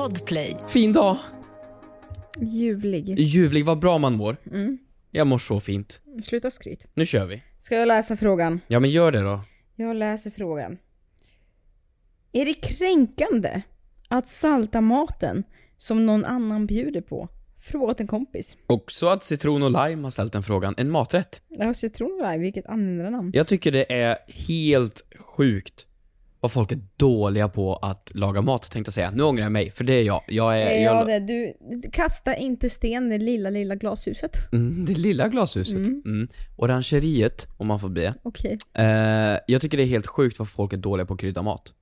Podplay. Fin dag. Ljuvlig. Ljuvlig, vad bra man mår. Mm. Jag mår så fint. Sluta skryt. Nu kör vi. Ska jag läsa frågan? Ja men gör det då. Jag läser frågan. Är det kränkande att salta maten som någon annan bjuder på? Frågat en kompis. Också att citron och lime har ställt den frågan. En maträtt. Jag har citronlime, vilket användarnamn. Jag tycker det är helt sjukt vad folk är dåliga på att laga mat, tänkte jag säga. Nu ångrar jag mig, för det är jag. Jag är... Ja, Jag, det, du, kasta inte sten i det lilla, lilla glashuset. mm, det lilla glashuset. Mm. Orangeriet, om man får be. Okej. Eh, jag tycker det är helt sjukt vad folk är dåliga på att krydda mat.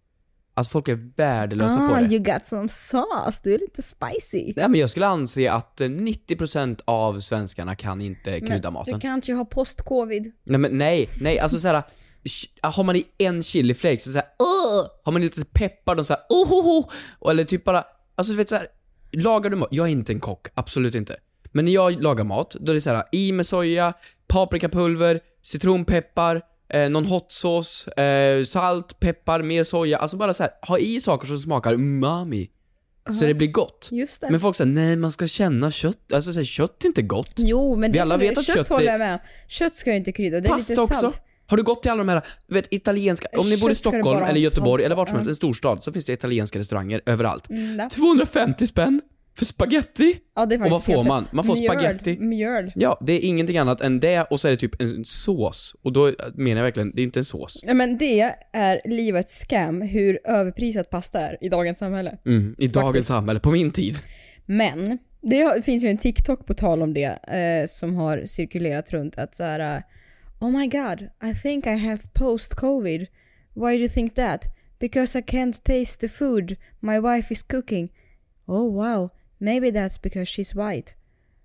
Alltså folk är värdelösa Ah, på det. you got some sauce. Du är lite spicy. Nej men jag skulle anse att eh, 90% av svenskarna kan inte krydda Men maten. Du kanske har post-covid. Nej men nej, nej alltså såhär Har man i en chiliflake så såhär Åh! Har man lite peppar då såhär oh, oh! Eller typ bara Alltså du vet såhär Lagar du mat? Jag är inte en kock, absolut inte Men när jag lagar mat, då är det såhär i med soja Paprikapulver, citronpeppar eh, Någon hot sauce, eh, salt, peppar, mer soja Alltså bara såhär, ha i saker som smakar umami Så det blir gott Just det. Men folk säger nej man ska känna kött, alltså så här, kött är inte gott Jo, men Vi alla vet att kött kött håller är- jag med. Kött ska du inte krydda. Det är Pasta lite också. Har du gått till alla de här, vet italienska, om ni bor i Stockholm eller Göteborg eller vart som helst, en storstad, så finns det italienska restauranger överallt. Mm, där. 250 spänn för spaghetti! Ja, Och vad får man? Man får Mjöl. spaghetti. Mjöl. Ja, det är ingenting annat än det och så är det typ en sås. Och då menar jag verkligen, det är inte en sås. Ja, men det är livets scam hur överprisat pasta är i dagens samhälle. Mm, I dagens Faktiskt. samhälle, på min tid. Men det finns ju en TikTok på tal om det eh, som har cirkulerat runt att så här. Oh my god, I think I have post-covid. Why do you think that? Because I can't taste the food my wife is cooking. Oh wow, maybe that's because she's white.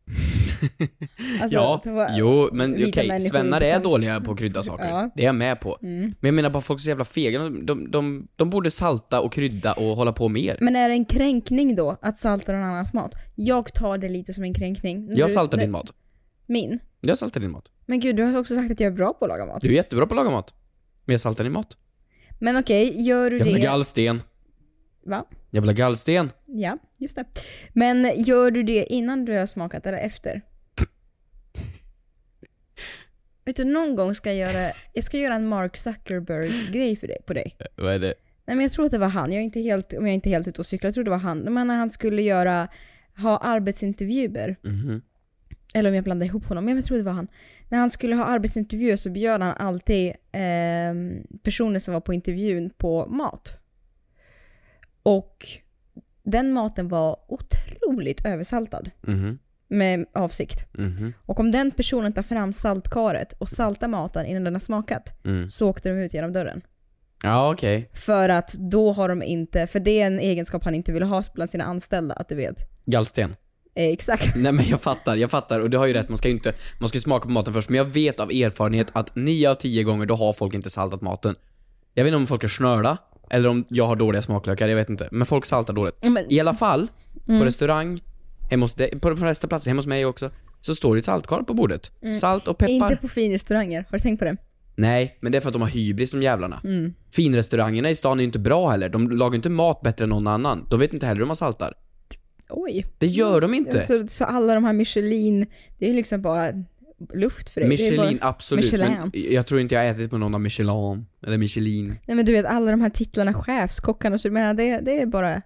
Alltså, ja, jo, men okej, människor svennar är dåliga på att krydda saker. Ja. Det är jag med på. Men jag menar bara folk är så jävla fega, de, de, de, de borde salta och krydda och hålla på mer. Men är det en kränkning då att salta någon annans mat? Jag tar det lite som en kränkning. Jag Du- saltar nej, din mat. Min? Jag saltar din mat. Men gud, du har också sagt att jag är bra på att laga mat. Du är jättebra på att laga mat. Men jag saltar din mat. Men okej, gör du ha det... gallsten. Va? Ha gallsten. Ja, just det. Men gör du det innan du har smakat eller efter? Vet du, någon gång ska jag göra, jag ska göra en Mark Zuckerberg-grej för dig, på dig. Vad är det? Nej men jag tror att det var han, jag är inte helt, om jag är inte helt ute och cyklar, jag tror det var han. Men när han skulle göra, ha arbetsintervjuer, Mhm. Eller om jag blandade ihop honom, men jag tror det var han. När han skulle ha arbetsintervjuer så bjöd han alltid eh, personer som var på intervjun på mat. Och den maten var otroligt översaltad. Mhm. Med avsikt. Mhm. Och om den personen tar fram saltkaret och saltar maten innan den har smakat, Mm. så åkte de ut genom dörren. Ja, okej. För att då har de inte, för det är en egenskap han inte vill ha bland sina anställda, att du vet. Gallsten. Eh, exakt. Nej men jag fattar, jag fattar och du har ju rätt, man ska ju inte, man ska ju smaka på maten först, men jag vet av erfarenhet att 9 av 10 gånger då har folk inte saltat maten. Jag vet inte om folk är snörda, eller om jag har dåliga smaklökar, jag vet inte. Men folk saltar dåligt. Men- I alla fall, Mm. på restaurang, hemma hos dig, på de flesta platser, hemma hos mig också, så står det ett saltkar på bordet. Salt och peppar. Mm. Inte på finrestauranger, har du tänkt på det? Nej, men det är för att de har hybris de jävlarna. Mm. Finrestaurangerna i stan är ju inte bra heller. De lagar inte mat bättre än någon annan. De vet inte heller hur man saltar. Oj. Det gör de inte. Så, så alla de här Michelin, det är liksom bara luft för dig. Michelin, bara, absolut. Michelin. Men jag tror inte jag har ätit på någon av Michelin. Eller Michelin. Nej men du vet alla de här titlarna, chefskockarna, så du menar det, det är bara... Eh.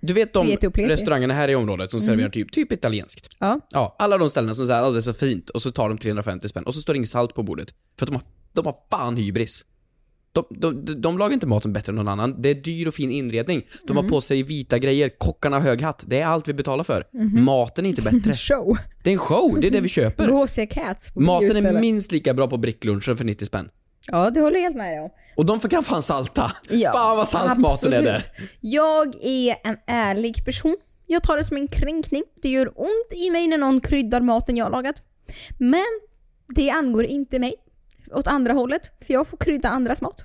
Du vet de Pleti pleti. restaurangerna här i området som serverar typ, typ italienskt. Ja. Ja, alla de ställena som säger alldeles så fint och så tar de 350 spänn och så står det inget salt på bordet. För att de har, de har fan hybris. De, de, de, lagar inte maten bättre än någon annan. Det är dyr och fin inredning. De Mm. har på sig vita grejer, kockarna har hög hatt. Det är allt vi betalar för. Mhm. Maten är inte bättre. Show. Det är en show, det är det vi köper. Cats på Maten är minst lika bra på bricklunchen för 90 spänn. Ja, det håller jag helt med om. Och de kan fan salta. Ja, fan vad salt maten är absolut. där. Jag är en ärlig person. Jag tar det som en kränkning. Det gör ont i mig när någon kryddar maten jag har lagat. Men det angår inte mig. Åt andra hållet, för jag får krydda andras mat.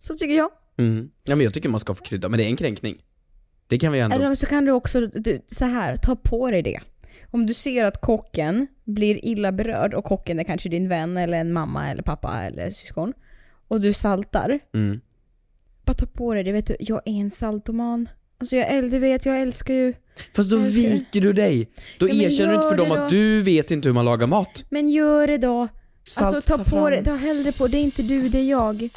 Så tycker jag. Mm. Ja men jag tycker man ska få krydda, men det är en kränkning. Det kan vi ändå... Eller så kan du också, du, så här, ta på dig det. Om du ser att kocken blir illa berörd och kocken är kanske din vän eller en mamma eller pappa eller syskon. Och du saltar. Mm. Bara ta på dig det. Vet du, jag är en saltoman. Alltså jag, du vet, jag älskar ju... Fast då viker du dig. Då Ja, erkänner du inte för dem det att då. du vet inte hur man lagar mat. Men gör det då. Salt, alltså ta, på fram. det, ta hellre på, det är inte du, det är jag.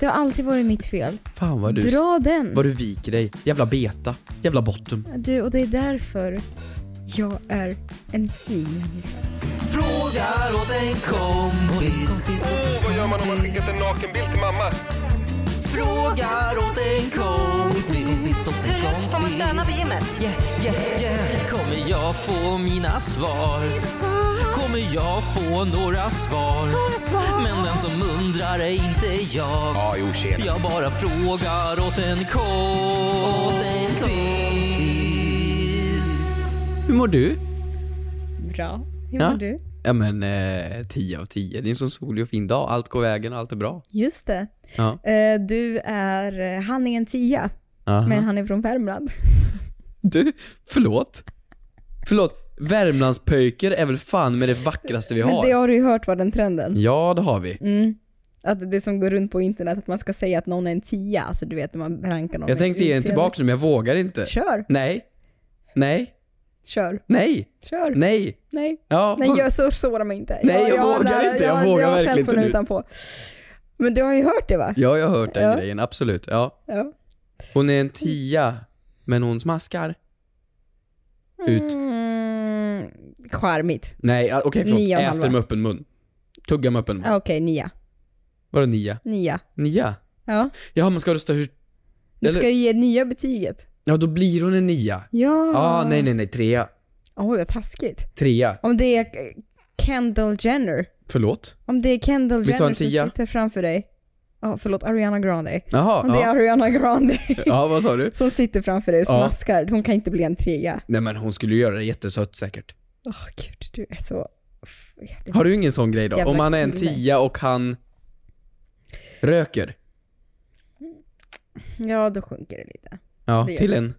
Det har alltid varit mitt fel. Fan vad du, Dra den. vad du viker dig. Jävla beta. Jävla bottom. Du, och det är därför jag är en fin människa. Frågar åt en kompis. Vad gör man om man skickat en nakenbild till mamma? Frågar åt en kompis. Får man stöna på gymmet? Yeah, yeah, yeah. Kommer jag få mina svar? Kommer jag få några svar? Men den som undrar är inte jag. Ja, jo tjena. Jag bara frågar åt en kompis. Hur mår du? Bra. Hur Ja. mår du? Ja men eh, 10 av 10. Det är en sån solig och fin dag. Allt går vägen och allt är bra. Just det. Ja. Eh, du är, han är en tia, Aha. men han är från Värmland. Du, förlåt. Förlåt. Värmlandspöjker är väl fan med det vackraste vi Men har? det har du ju hört var den trenden. Ja, det har vi. Mm. Att det som går runt på internet, att man ska säga att någon är en tia, alltså du vet när man rankar någon Jag tänkte ge den tillbaka nu men jag vågar inte. Kör, Nej. Nej. Kör, Nej. kör. Nej. Nej. Ja. Nej, jag så såra mig inte. Nej, jag har vågar inte. Jag vågar har verkligen inte. Utanpå. Men du har ju hört det va? Ja, jag har hört den Ja. grejen. Absolut. Ja. Ja. Hon är en tia, men hon smaskar. Ut. Mm, charmigt. Nej, okej förlåt. Nio och en Äter med öppen mun. Tuggar med öppen mun. Okej, nia. Vadå nia? Nia. Nia? Ja. Jaha, man ska rösta hur... Du ska ju ge nya betyget. Ja, då blir hon en nia. Ja. Ah, nej, nej, nej. Trea. Oj, vad taskigt. Trea. Om det är Kendall Jenner. Förlåt? Om det är Kendall Vi Jenner som sitter framför dig. Ja, förlåt, Ariana Grande. Jaha, Om det är. Ariana Grande ja. vad sa du? som sitter framför dig och smaskar, hon kan inte bli en trea. Nej men hon skulle göra det jättesött säkert. Åh gud, du är så... Har du ingen sån grej då? Jävla Om han är en tia och han röker? Ja, då sjunker det lite. Ja, Det gör till det. en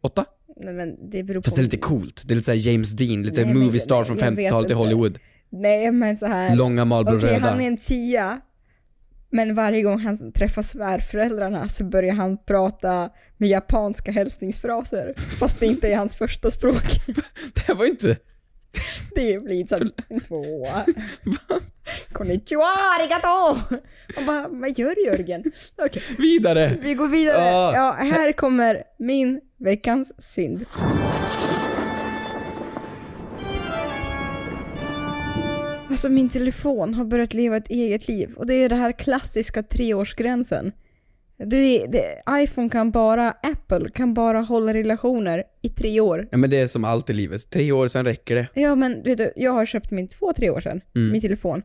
åtta? Nej men det beror Fast på... det är lite coolt. Det är lite såhär James Dean, lite Nej, men- movie star nej, från jag vet 50-talet i inte. Hollywood. Nej men så här. Långa Marlboro Okej, röda. han är en tia. Men varje gång han träffar svärföräldrarna så börjar han prata med japanska hälsningsfraser. Fast det inte är hans första språk. Det här var ju inte... Det blir så en tvåa. Konnichiwa, arigato! Och bara, vad gör du Jörgen? Okej, Vidare! vi går vidare. Ah. Ja, här kommer min veckans synd. Alltså min telefon har börjat leva ett eget liv och det är det här klassiska treårsgränsen. Det, det, iPhone kan bara, Apple kan bara hålla relationer i tre år. Ja men det är som allt i livet. Tre år, sen räcker det. Ja men vet du, jag har köpt min två, tre år sedan, Mm. min telefon.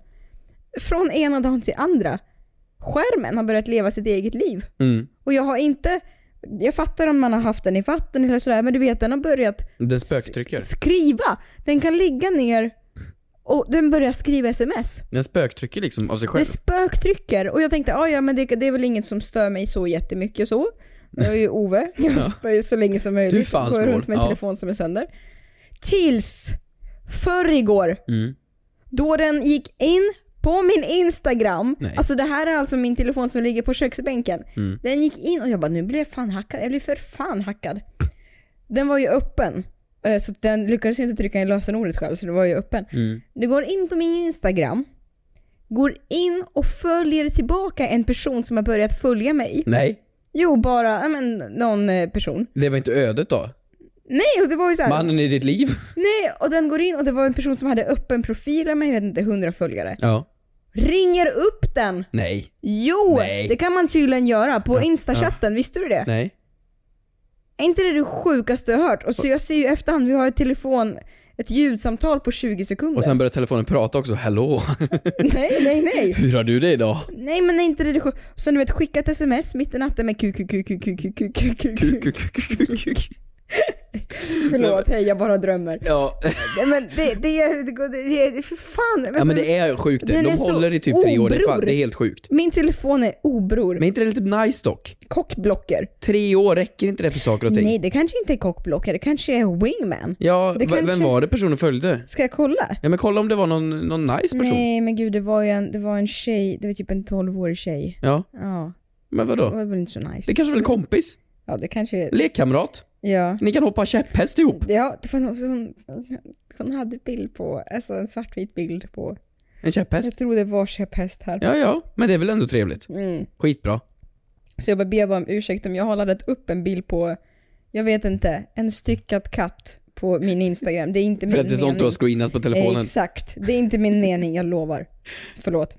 Från ena dagen till andra. Skärmen har börjat leva sitt eget liv. Mm. Och jag har inte, jag fattar om man har haft den i vatten eller sådär, men du vet den har börjat Den spöktrycker. skriva. Den kan ligga ner och den börjar skriva sms. Den spöktrycker liksom av sig själv. spöktrycker. Och jag tänkte, ah, ja men det, det är väl inget som stör mig så jättemycket så. Jag är ju Ove, jag spöar så länge som Du möjligt. fan Går snål. runt med en Ja. telefon som är sönder. Tills förr igår Mm. då den gick in på min Instagram, Nej. alltså det här är alltså min telefon som ligger på köksbänken. Mm. Den gick in och jag bara nu blir jag fan hackad, jag blir för fan hackad. Den var ju öppen, så den lyckades inte trycka in lösenordet själv så den var ju öppen. Mm. Det går in på min Instagram, går in och följer tillbaka en person som har börjat följa mig. Nej, Jo, bara, ja men någon eh, person. det var inte ödet då? Nej, och det var ju så här, Mannen i ditt liv? Nej, och den går in och det var en person som hade öppen profil med, jag vet inte, 100 följare. Ja. Ringer upp den! Nej. Jo! Nej. Det kan man tydligen göra på Ja, instachatten, visste du det? Nej. Är inte det det sjukaste jag hört? Och så jag ser ju i efterhand, vi har ett telefon, ett ljudsamtal på 20 sekunder. Och sen börjar telefonen prata också. Hallå? Nej, nej, nej. Hur har du det idag? Nej men är inte det det sjuka? Och sen du vet, skicka ett sms mitt i natten med QQQQQQQQQQ. Förlåt, hej jag bara drömmer. Ja, men det, det, är- det, det, det, för fan. ja men det är sjukt. De håller i typ tre år. Det är, fan, det är helt sjukt. Min telefon är obror. Men inte det lite nice dock? Kockblocker. Tre år, räcker inte det för saker och ting? Nej, det kanske inte är kockblocker, det kanske är wingman. Ja, Det vem var det personen följde? Ska jag kolla? Ja men kolla om det var någon, någon nice person. Nej men gud, det var ju en, det var en tjej, det var typ en 12-årig tjej. Ja, Ja, men det vadå? var väl inte så nice. Det kanske var en kompis? Ja, det kanske... Lekkamrat. Ja. Ni kan hoppa käpphäst ihop. Ja, det var någon, hon, hon hade bild på, alltså en svartvit bild på, En käpphäst. jag tror det var käpphäst här. Ja, ja, men det är väl ändå trevligt. Mm. Skitbra. Så jag bara ber bara om ursäkt om jag har laddat upp en bild på, jag vet inte, en styckad katt på min Instagram. Det är inte För min att det är sånt mening. du har screenat på telefonen. Exakt. Det är inte min mening, jag lovar. Förlåt.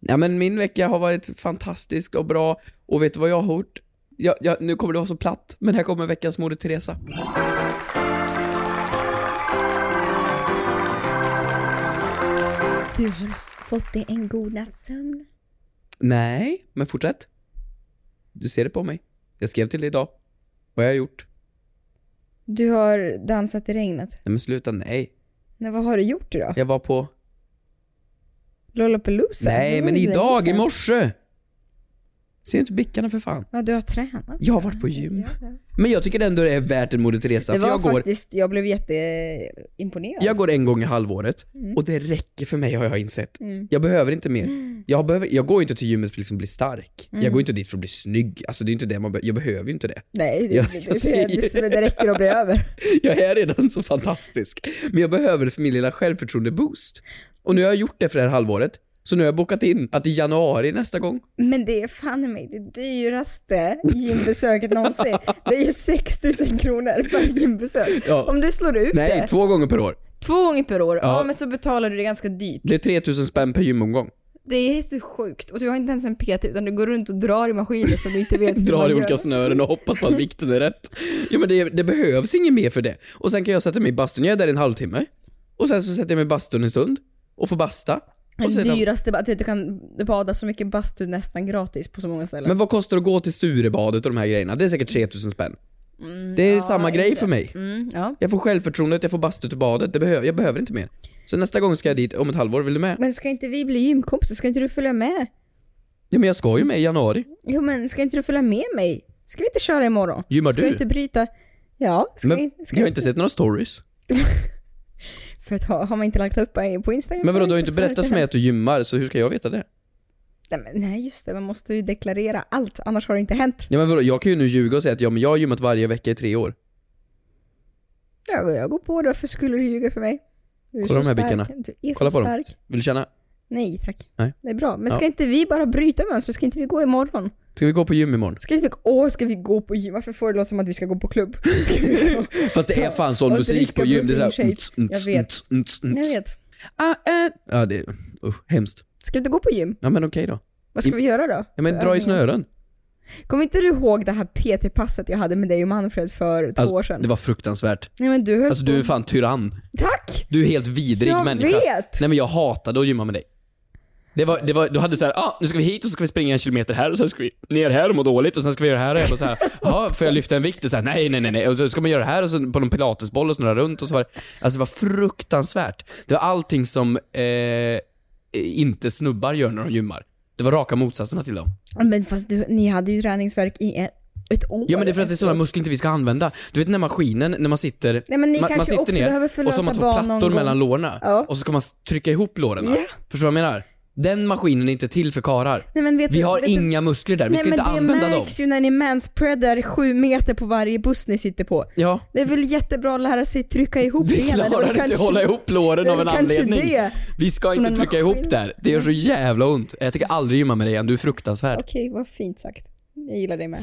Ja men min vecka har varit fantastisk och bra och vet du vad jag har gjort? Ja, ja, nu kommer det vara så platt, men här kommer veckans Moder Teresa. Du har fått dig en god nattsömn. Nej, men fortsätt. Du ser det på mig. Jag skrev till dig idag. Vad har jag gjort? Du har dansat i regnet. Nej men sluta, nej. Nej, vad har du gjort då? Jag var på... Lollapalooza? Nej, men idag, i morse! Ser inte bickarna för fan. Ja, du har tränat. Jag har varit på gym. Ja, ja. Men jag tycker ändå det är värt en Moder Teresa, Det för var jag går, faktiskt, jag blev jätteimponerad. jag går en gång i halvåret Mm. och det räcker för mig har jag insett. Mm. Jag behöver inte mer. Jag, behöver, jag går inte till gymmet för att liksom bli stark. Mm. Jag går inte dit för att bli snygg. Alltså det är inte det man be- jag behöver ju inte det. Nej, det, Jag- det, jag ser- det, det räcker att bli över. Jag är redan så fantastisk. Men jag behöver det för min lilla självförtroende-boost. Och nu har jag gjort det för det här halvåret. Så nu har jag bokat in att i januari nästa gång. Men det är fan i mig det dyraste gymbesöket någonsin. Det är ju 6000 kronor per gymbesök. Ja. Om du slår ut Nej, det två gånger per år. två gånger per år, ja. Ja. men så betalar du det ganska dyrt. Det är 3000 spänn per gymomgång. Det är så sjukt. Och du har inte ens en PT utan du går runt och drar i maskiner som du inte vet hur Drar i olika gör. snören och hoppas på att vikten är rätt. Jo men det, det behövs inget mer för det. Och sen kan jag sätta mig i bastun, jag är där i en halvtimme. Och sen så sätter jag mig i bastun en stund. Och får basta. Sedan, dyraste, att du vet, du kan bada så mycket bastu nästan gratis på så många ställen. men vad kostar det att gå till Sturebadet och de här grejerna? Det är säkert 3000 spänn. Det är samma grej inte. för mig. Mm, ja. Jag får självförtroendet, jag får bastu till badet. Det behöver, jag behöver inte mer. Så nästa gång ska jag dit om ett halvår, vill du med? Men ska inte vi bli gymkompisar? Ska inte du följa med? Ja men jag ska ju med i januari. Jo men ska inte du följa med mig? Ska vi inte köra imorgon? Gymmar ska du? vi inte bryta? Ja, ska Men vi, ska jag har inte sett några stories. För att ha, har man inte lagt upp på Instagram? Men vadå, du har man inte berättat för mig att du gymmar, så hur ska jag veta det? Nej, men, nej just det, man måste ju deklarera allt, annars har det inte hänt. Ja men vadå, jag kan ju nu ljuga och säga att ja men jag har gymmat varje vecka i tre år. Jag, jag går på det, varför skulle du ljuga för mig? Du är Kolla så de här stark. bickarna. Du är Kolla så på dem. stark. Vill du känna? Nej tack. Nej. Det är bra. Men ska Ja. inte vi bara bryta mönstret? Ska inte vi gå imorgon? Ska vi gå på gym imorgon? Ska inte vi, åh, ska vi gå på gym? Varför får det låta som att vi ska gå på klubb? Gå? Fast det är fan sån musik på gym, det är såhär... Jag vet. Jag vet. Ah, eh. Ja det är, usch, hemskt. Ska vi inte gå på gym? Ja men okej då. Vad ska I- vi göra då? Ja men För dra i snören. Kommer inte du ihåg det här PT-passet jag hade med dig och Manfred för två år sedan? Det var fruktansvärt. Nej men du höll Alltså på... du är fan tyrann. Tack! Du är helt vidrig jag människa. vet! Nej men jag hatade att gymma med dig. Det var, det var, du hade såhär, ah, nu ska vi hit och så ska vi springa en kilometer här och sen ska vi ner här och må dåligt och sen ska vi göra det här och jag bara såhär, jaha, får jag lyfta en vikt? Och så här, nej, nej, nej, nej. Och så ska man göra det här och så på någon pilatesboll och snurra runt och så var det, alltså det var fruktansvärt. Det var allting som eh, inte snubbar gör när de gymmar. Det var raka motsatserna till dem. Men fast du, ni hade ju träningsverk i en, ett år. Ja men det är för att det är sådana muskler inte vi ska använda. Du vet den där maskinen, när man sitter, Nej men ni man, man sitter ner och så har man två plattor mellan lårna Ja. och så ska man trycka ihop låren. Ja. Förstår du vad jag menar? Den maskinen är inte till för karar. Nej, men vet Vi du, har vet du- inga muskler där, vi Nej ska men inte det använda dem. märks ju när ni manspreadar sju meter på varje buss ni sitter på. Ja, Det är väl jättebra att lära sig trycka ihop vi benen. Det är klarar inte att hålla ihop låren det av en anledning. det Vi ska som inte trycka maskin. ihop där. Det gör så jävla ont. Jag tycker aldrig gymma med dig igen, du är fruktansvärd. Okej, vad fint sagt. Jag gillar dig med.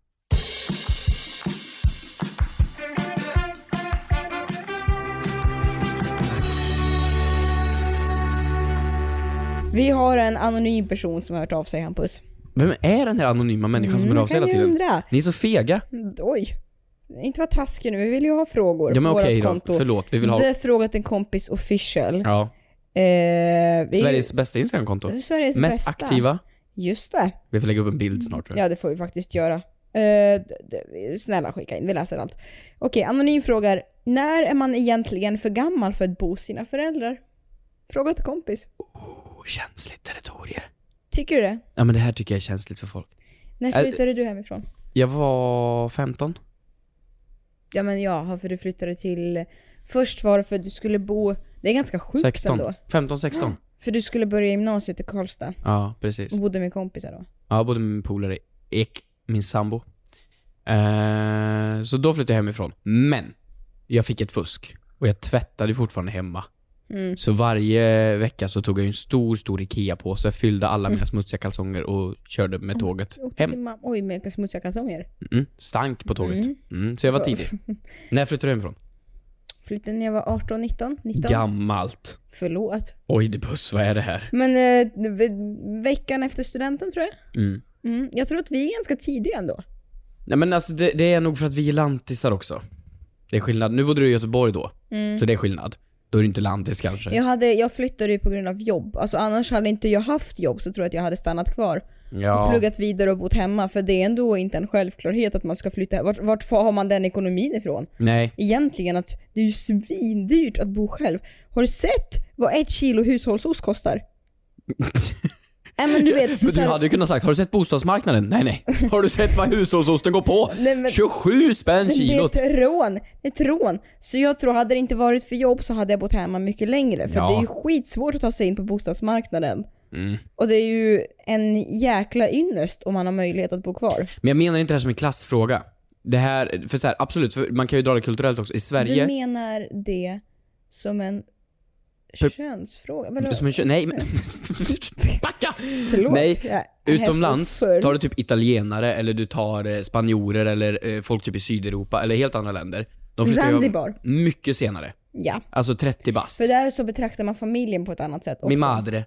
Vi har en anonym person som har hört av sig, Hampus. Vem är den här anonyma människan som hör av sig hela tiden? undra. Ni är så fega. Oj. Inte vara taskig nu, vi vill ju ha frågor Ja men på okej vårt då, konto. förlåt. Vi vill ha The Frågat en kompis official. ja, Eh, vi, Sveriges bästa Instagramkonto. Sveriges Mest bästa. aktiva. Just det. Vi får lägga upp en bild snart tror jag. Ja, det får vi faktiskt göra. Eh, d- d- snälla skicka in, vi läser allt. Okej, Anonym frågar, när är man egentligen för gammal för att bo hos sina föräldrar? Fråga till kompis. Känsligt territorium. Tycker du det? Ja men det här tycker jag är känsligt för folk. När flyttade du hemifrån? Jag var 15. Ja men ja, för du flyttade till... Först var det för att du skulle bo... Det är ganska sjukt 16. ändå. 15, 16. För du skulle börja gymnasiet i Karlstad Ja, precis. och bodde med kompisar då. Ja, jag bodde med min polare Ek, min sambo. Eh, så då flyttade jag hemifrån. Men, jag fick ett fusk. Och jag tvättade fortfarande hemma. Mm. Så varje vecka så tog jag en stor, stor IKEA-påse, fyllde alla mina smutsiga kalsonger och körde med tåget Åkte till hem. Oj, med smutsiga kalsonger. Mm, stank på tåget. Mm, så jag var tidig. När flyttade du hemifrån? Flyttade när jag var 18, 19? 19? Gammalt. Förlåt. Oj, det buss, vad är det här? Men eh, ve- veckan efter studenten tror jag. Mm. Mm. Jag tror att vi är ganska tidiga ändå. Nej men alltså det, det är nog för att vi är lantisar också. Det är skillnad. Nu bodde du i Göteborg då, så det är skillnad. Då är du inte lantis kanske. Jag, hade, jag flyttade ju på grund av jobb. Alltså annars hade inte jag haft jobb så tror jag att jag hade stannat kvar. Och Ja. pluggat vidare och bott hemma. För det är ändå inte en självklarhet att man ska flytta. Vart, vart har man den ekonomin ifrån? Nej. Egentligen att det är ju svindyrt att bo själv. Har du sett vad ett kilo hushållsost kostar? Men du vet, så Men du hade ju kunnat sagt, har du sett bostadsmarknaden? Nej nej. Har du sett vad hushållsosten går på? Nej, men- 27 spänn kilot! Det är ett rån. Det är ett rån. Så jag tror, hade det inte varit för jobb så hade jag bott hemma mycket längre. För Ja. det är ju skitsvårt att ta sig in på bostadsmarknaden. Mm. Och det är ju en jäkla ynnest om man har möjlighet att bo kvar. Men jag menar inte det här som en klassfråga. Det här, för så här, absolut, för man kan ju dra det kulturellt också. I Du Sverige... menar det som en Per- könsfråga? Vadå? Som en kö- nej men... Backa! Förlåt. Nej, Utomlands tar du typ italienare eller du tar eh, spanjorer eller eh, folk typ i Sydeuropa eller helt andra länder. De Zanzibar. mycket senare. Ja. Alltså 30 bast. För där så betraktar man familjen på ett annat sätt också. Min madre.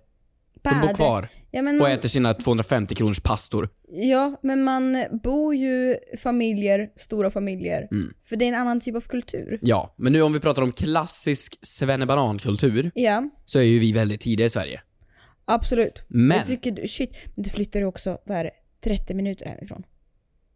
De bor kvar Ja men, och man, äter sina 250 kronors pastor. ja, men man bor ju familjer, stora familjer. Mm. För det är en annan typ av kultur. Ja, men nu om vi pratar om klassisk svennebanankultur Ja, så är ju vi väldigt tidiga i Sverige. absolut. Men- Jag tycker, du- shit, du flyttar ju också, vad är det, 30 minuter hemifrån?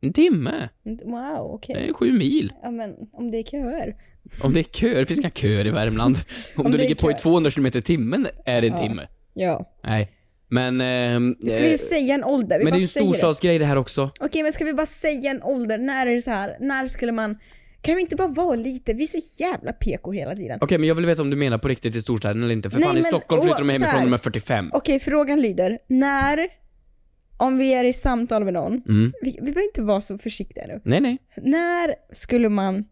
En timme. Wow, okej. Det är sju mil. Ja men om det är köer. Om det är köer, det finns inga köer i Värmland. Om, Om du ligger på i kö. 200 km i timmen är det en Ja. timme. Ja. Nej. Men... ehm, Ska vi eh, säga en ålder? Vi men det är ju en säger det. storstadsgrej det här också. Okej, men ska vi bara säga en ålder? När är det så här? När skulle man... Kan vi inte bara vara lite? Vi är så jävla PK hela tiden. Okej, men jag vill veta om du menar på riktigt i storstäderna eller inte. För Nej, fan, i men- Stockholm flyttar de hemifrån när de är 45. Okej, frågan lyder. När, om vi är i samtal med någon, Mm. vi, vi behöver inte vara så försiktiga nu. Nej, nej. När skulle man,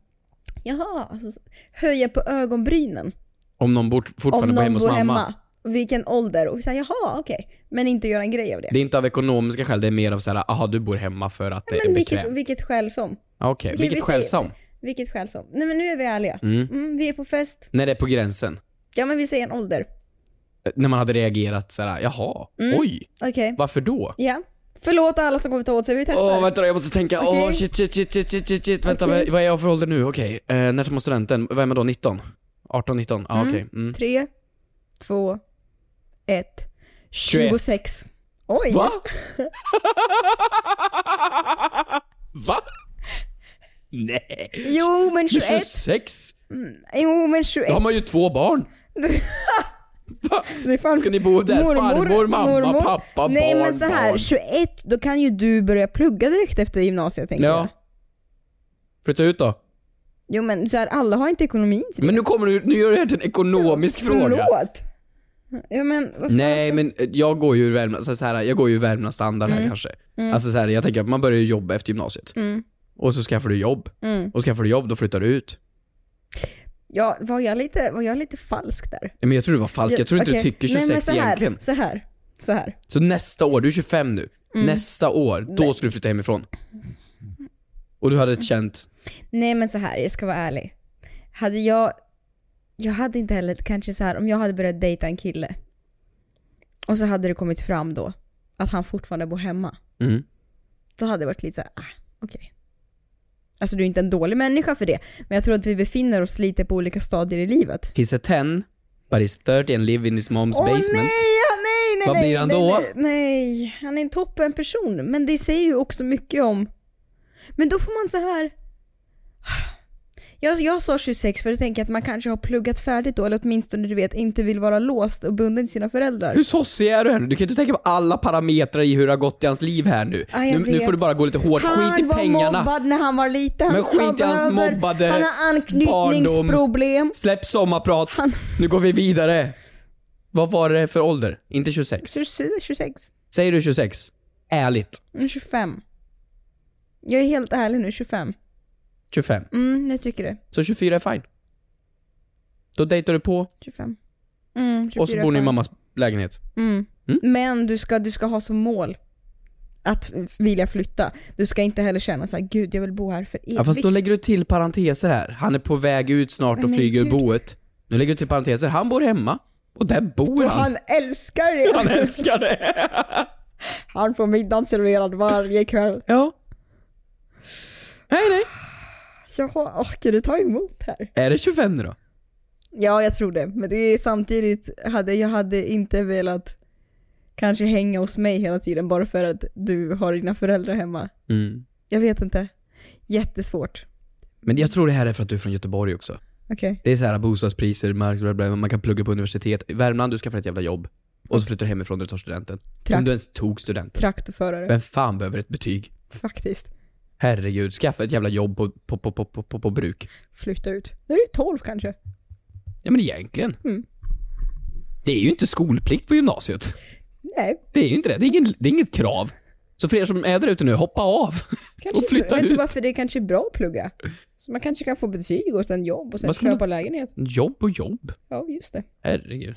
jaha, alltså, höja på ögonbrynen? Om någon bor Om fortfarande bor någon hemma hos mamma. hemma. Vilken ålder? Och vi säger jaha, okej. Men inte göra en grej av det. Det är inte av ekonomiska skäl, det är mer av såhär, aha du bor hemma för att det är men vilket, bekvämt. vilket skäl som. Okej, Okej, vilket vi skäl säger- som. Vilket skäl som. Nej men nu är vi ärliga. Mm. Mm, vi är på fest. När det är på gränsen. Ja men vi säger en ålder. Eh, När man hade reagerat såhär, jaha, Mm. oj, Okej. varför då? Ja. Förlåt alla som kommer ta åt sig, vi testar. Åh vänta då, jag måste tänka, åh Okej. shit, shit, shit, shit, shit, shit, shit. vänta Okej. vad, vad är jag för ålder nu? Okej, eh, när tar man studenten? Vad är man då, 19? 18, 19? Ja Mm. okej. Mm. Tre, två, ett. 21. 26. Oj! Va? Va? Nej. Jo men 21. 26? Jo men 21. Då har man ju två barn. Va? Ska ni bo där? Farmor, mamma, pappa, Nej barn, men så här, barn. 21, då kan ju du börja plugga direkt efter gymnasiet tänker Ja. jag. Flytta ut då. Jo men så här, alla har inte ekonomin till det. Men nu kommer du, nu gör du det här till en ekonomisk fråga. Förlåt. Ja men. Nej men eh, jag går ju Värmland, så här, jag går ju i Värmland standard här kanske. Alltså så här, jag tänker att man börjar jobba efter gymnasiet. Mm. Och så skaffar du jobb. Mm. Och skaffar du jobb, då flyttar du ut. Ja, var jag lite, var jag lite falsk där? Men jag tror du var falsk, jag tror inte Okej. du tycker 26 Nej, men så här, egentligen. Så här, så här. Så nästa år, du är 25 nu. Mm. Nästa år, då ska du flytta hemifrån. Och du hade känt, Nej men så här, jag ska vara ärlig. Hade jag, jag hade inte heller, kanske så här om jag hade börjat dejta en kille och så hade det kommit fram då att han fortfarande bor hemma. mm. Då hade det varit lite så här, ah, okej. Alltså du är inte en dålig människa för det, men jag tror att vi befinner oss lite på olika stadier i livet. he's a 10, but he's 30 and live in his mom's Åh basement. nej, nej, nej, Vad blir han nej, då? Nej, nej, han är en toppen person. Men det säger ju också mycket om... Men då får man så här... Jag, jag sa 26 för att tänka att man kanske har pluggat färdigt då, eller åtminstone du vet inte vill vara låst och bunden till sina föräldrar. Hur sossig är du här nu? Du kan ju inte tänka på alla parametrar i hur det har gått i hans liv här nu. Ja, nu, nu får du bara gå lite hårt. Han Skit i var pengarna. mobbad när han var liten. Men skit han i hans mobbade Han har anknytningsproblem. Släpp sommarprat. Han- Nu går vi vidare. Vad var det för ålder? Inte 26? 26. Säger du 26? Ärligt. Mm, 25. Jag är helt ärlig nu, 25. 25. Mm, jag tycker det. Så 24 är fine. Då dejtar du på 25. Mm, 24 och så bor ni i mammas lägenhet. Mm. Mm. Men du ska, du ska ha som mål att vilja flytta. Du ska inte heller känna så här: gud jag vill bo här för evigt. Ja fast då lägger du till parenteser här. Han är på väg ut snart och flyger ur boet. Nu lägger du till parenteser. Han bor hemma. Och där bor och han. han älskar det! Han älskar det. Han får middagen serverad varje kväll. ja. Nej nej. Jaha, orkar du ta emot här? Är det 25 nu då? Ja, jag tror det. Men det är samtidigt, hade, jag hade inte velat kanske hänga hos mig hela tiden bara för att du har dina föräldrar hemma. Mm. Jag vet inte. Jättesvårt. Men jag tror det här är för att du är från Göteborg också. Okej. Det är så här bostadspriser, mark, man kan plugga på universitet. I Värmland, du skaffar ett jävla jobb. Och så flyttar du hemifrån när du tar studenten. Trakt- Om du ens tog studenten. Traktorförare. Vem fan behöver ett betyg? Faktiskt. Herregud, skaffa ett jävla jobb på, på, på, på, på, på, på bruk. Flytta ut. Nu är du 12 kanske. Ja men egentligen. Mm. Det är ju inte skolplikt på gymnasiet. Nej, Det är ju inte det. Det är, ingen, det är inget krav. Så för er som är där ute nu, hoppa av. kanske Och flytta jag vet inte ut. varför det är kanske är bra att plugga. Så man kanske kan få betyg och sen jobb och sen man- köpa lägenhet. Jobb och jobb. Ja, just det. Herregud.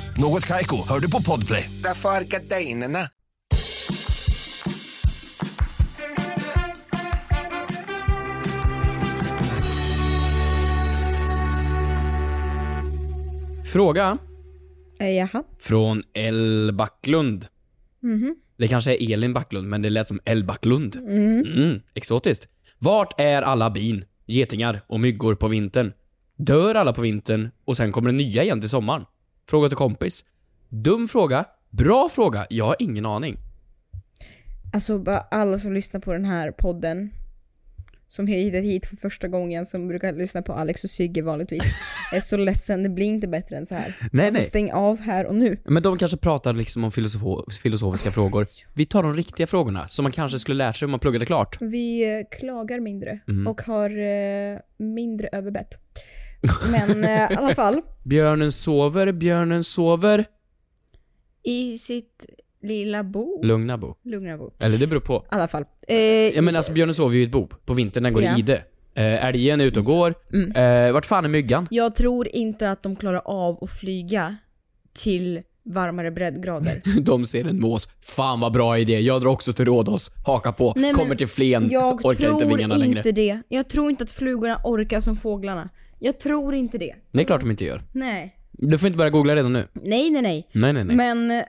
Något Kaiko, hör du på Podplay. Därför är gardinerna. Fråga Eh, jaha. från El Backlund. Mhm. Det kanske är Elin Backlund, men det lät som El Backlund. Mm, exotiskt. Vart är alla bin, getingar och myggor på vintern? Dör alla på vintern och sen kommer det nya igen till sommaren? Fråga till kompis. Dum fråga. Bra fråga. Jag har ingen aning. Alltså bara alla som lyssnar på den här podden som har hittat hit för första gången, som brukar lyssna på Alex och Sigge vanligtvis, är så ledsen. Det blir inte bättre än så här. Nej, alltså nej. stäng av här och nu. Men de kanske pratar liksom om filosofo- filosofiska frågor. Vi tar de riktiga frågorna, som man kanske skulle lära sig om man pluggade klart. Vi eh, klagar mindre Mm. och har eh, mindre överbett. Men eh, i alla fall, Björnen sover, björnen sover. i sitt lilla bo. Lugna bo. Lugna bo. Eller det beror på. I alla fall. Eh, Ja men alltså björnen sover ju i ett bo. På vintern, den går Ja. i ide. Eh, älgen är ute och går. Mm. Eh, vart fan är myggan? Jag tror inte att de klarar av att flyga till varmare breddgrader. De ser en mås. Fan vad bra idé. Jag drar också till Rhodos. Haka på. Nej, Kommer till Flen. Jag Orkar tror inte vingarna längre. inte det. Jag tror inte att flugorna orkar som fåglarna. Jag tror inte det. Det är klart de inte gör. Nej. Du får inte börja googla redan nu. Nej, nej, nej. Nej, nej, nej. Men...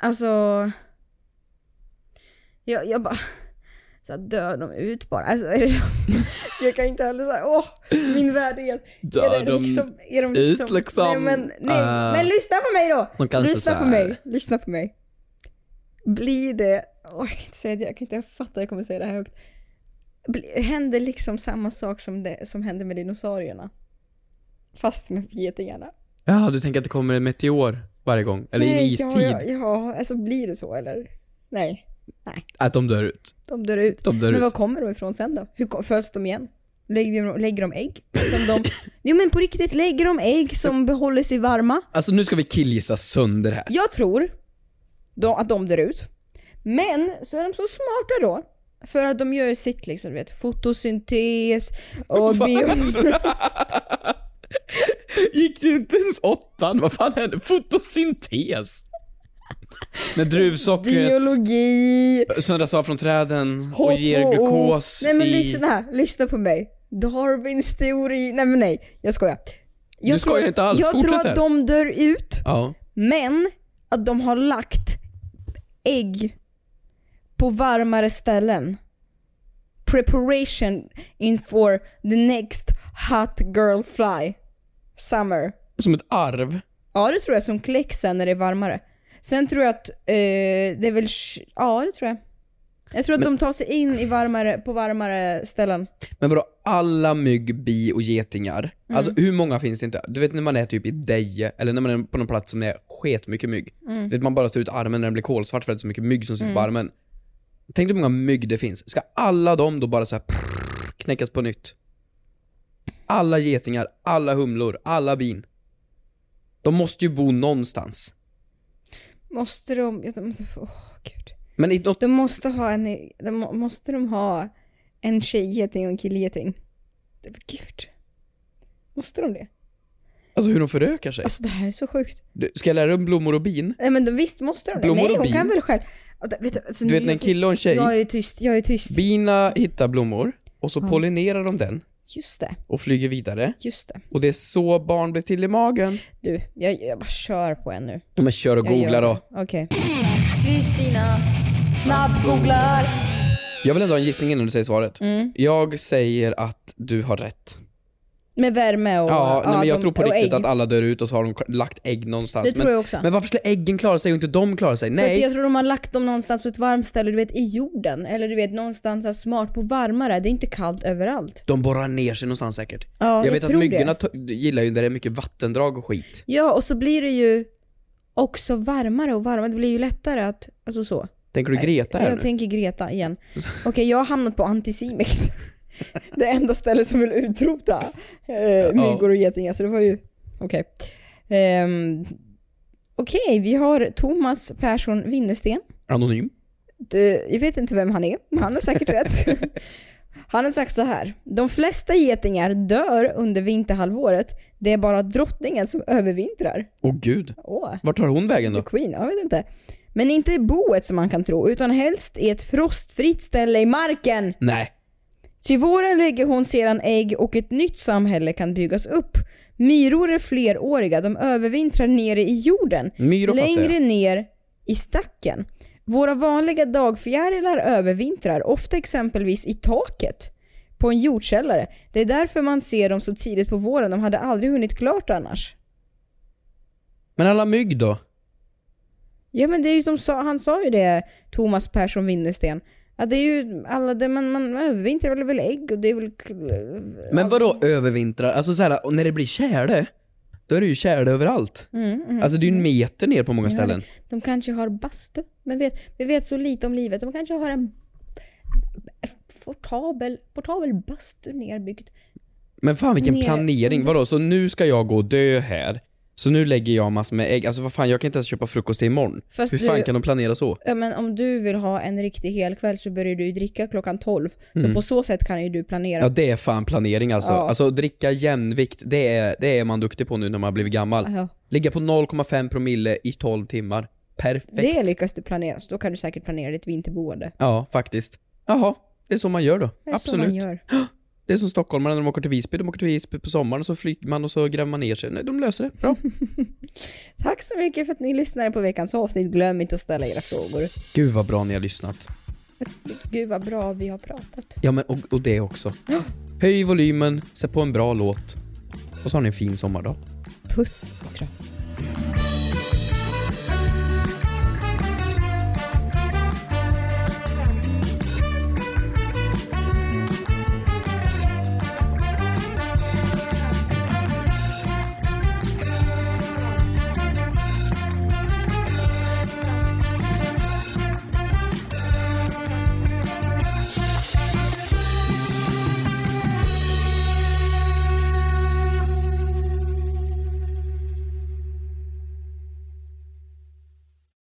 Alltså... Jag, jag bara... Så här, dör de ut bara? Alltså, är det, jag kan inte heller säga åh, min värld är... Dör är de liksom, är de ut liksom? Nej men, nej, Ah. men lyssna på mig då! De lyssna på mig, lyssna på mig. Blir det, åh, jag kan inte säga det, jag kan inte fatta att jag kommer säga det här högt. Händer liksom samma sak som det som hände med dinosaurierna? Fast med getingarna. Ja, du tänker att det kommer en meteor varje gång? Eller i en Nej, istid? Ja, ja, ja, alltså blir det så eller? Nej, Att de dör ut? de dör ut. De dör men ut. var kommer de ifrån sen då? Hur föds de igen? Lägger de, lägger de ägg? Som de, jo men på riktigt, lägger de ägg som behåller sig varma? Alltså nu ska vi killgissa sönder här. Jag tror de, att de dör ut. Men så är de så smarta då. För att de gör sitt liksom, du vet, fotosyntes och bio... Gick det inte ens åttan? Vad fan hände? Fotosyntes? När druvsockret Biologi. söndras av från träden och H2O. ger glukos Nej men i... lyssna här, lyssna på mig. Darwins teori. Nej men nej, jag skojar. Jag Du skojar tror, inte alls, Jag fortsätt tror här. att de dör ut, Ja. men att de har lagt ägg på varmare ställen. Preparation in for the next hot girl fly. Summer. Som ett arv. Ja det tror jag, som kläcks sen när det är varmare. Sen tror jag att eh, det är väl, ja det tror jag. Jag tror att de tar sig in i varmare, på varmare ställen. Men vadå, alla mygg, bi och getingar, Mm. alltså hur många finns det inte? Du vet när man är typ i Deje, eller när man är på någon plats som är sketmycket mygg. Mm. Du vet man bara står ut armen när den blir kolsvart för att det är så mycket mygg som sitter på armen. Tänk dig hur många mygg det finns. Ska alla de då bara så här prrr, knäckas på nytt? Alla getingar, alla humlor, alla bin. De måste ju bo någonstans. Måste de, ja, de åh gud. Men i något, De måste ha en, de, må- måste de ha en tjejgeting och en killgeting? Gud. Måste de det? alltså hur de förökar sig. Alltså det här är så sjukt. Du, Ska jag lära dig om blommor och bin? Nej men de, visst måste de det? Blommor Nej och hon bin. kan väl själv. Ja, Vet du, alltså, Du vet när är en kille och en tjej, Jag är tyst, jag är tyst. bina hittar blommor och så pollinerar de den Just det, och flyger vidare. just det. Och det är så barn blir till i magen. Du, jag, jag bara kör på en nu. Men kör och Jag googla då. Okej. Kristina, snabb-googlar. Jag vill ändå ha en gissning innan du säger svaret. Mm. Jag säger att du har rätt. Med värme och... Ja, nej, men jag de- tror på riktigt att alla dör ut och så har de lagt ägg någonstans. Det tror men, jag också. men varför skulle äggen klara sig och inte de klara sig? För att Nej, jag tror de har lagt dem någonstans på ett varmt ställe, du vet i jorden. Eller du vet någonstans här smart på varmare. Det är inte kallt överallt. de borrar ner sig någonstans säkert. Ja, jag jag vet att tror myggorna gillar ju där det är mycket vattendrag och skit. Ja, och så blir det ju också varmare och varmare. Det blir ju lättare att, alltså så. Tänker du Greta här jag nu? tänker Greta igen. Okej, jag har hamnat på Anticimex. det enda stället som vill utrota eh, myggor och getingar, så det var ju, okej. Ehm, Okej, vi har Thomas Persson Winnersten. Anonym. Det, jag vet inte vem han är, men han har säkert rätt. Han har sagt så här. De flesta getingar dör under vinterhalvåret. Det är bara drottningen som övervintrar. Åh gud. Åh, Vart tar hon vägen the då? Queen, jag vet inte. Men inte i boet som man kan tro, utan helst i ett frostfritt ställe i marken. Nej. Till våren lägger hon sedan ägg och ett nytt samhälle kan byggas upp. Myror är fleråriga, de övervintrar nere i jorden. Myror fattar. Längre ner i stacken. Våra vanliga dagfjärilar övervintrar, ofta exempelvis i taket på en jordkällare. Det är därför man ser dem så tidigt på våren, de hade aldrig hunnit klart annars. Men alla mygg då? Ja men det är ju som sa, han sa ju det, Thomas Persson Winnersten. Att det är ju alla, det, man, man övervintrar väl, väl ägg och det är väl... Men vadå övervintrar? Alltså såhär, och när det blir tjäle, då är det ju tjäle överallt. Mm, mm. Alltså det är ju en meter ner på många ställen. De kanske har bastu. Men vet, vi vet så lite om livet. De kanske har en portabel, portabel bastu nerbyggd. Men fan vilken Ner- planering, vadå? Så nu ska jag gå och dö här, så nu lägger jag massor med ägg, alltså vad fan jag kan inte ens köpa frukost till imorgon. Fast Hur fan du- kan de planera så? Ja, men om du vill ha en riktig helkväll så börjar du ju dricka klockan 12. Så på så sätt kan ju du planera. Mm. Ja det är fan planering alltså. Ja. Alltså dricka jämnvikt, det är, det är man duktig på nu när man har blivit gammal. Ja. Ligga på 0,5 promille i 12 timmar. Perfekt. Det lyckas du planera, så då kan du säkert planera ditt vinterboende. Ja, faktiskt. Jaha, det är så man gör då. Det är Absolut. så man gör. Det är som stockholmarna när de åker till Visby, de åker till Visby på sommaren och så flyger man och så gräver man ner sig. Nej, de löser det. Bra. Tack så mycket för att ni lyssnade på veckans avsnitt. Glöm inte att ställa era frågor. Gud vad bra ni har lyssnat. Gud vad bra vi har pratat. Ja men och, och det också. Höj volymen, sätt på en bra låt. Och så har ni en fin sommardag. Puss och kram.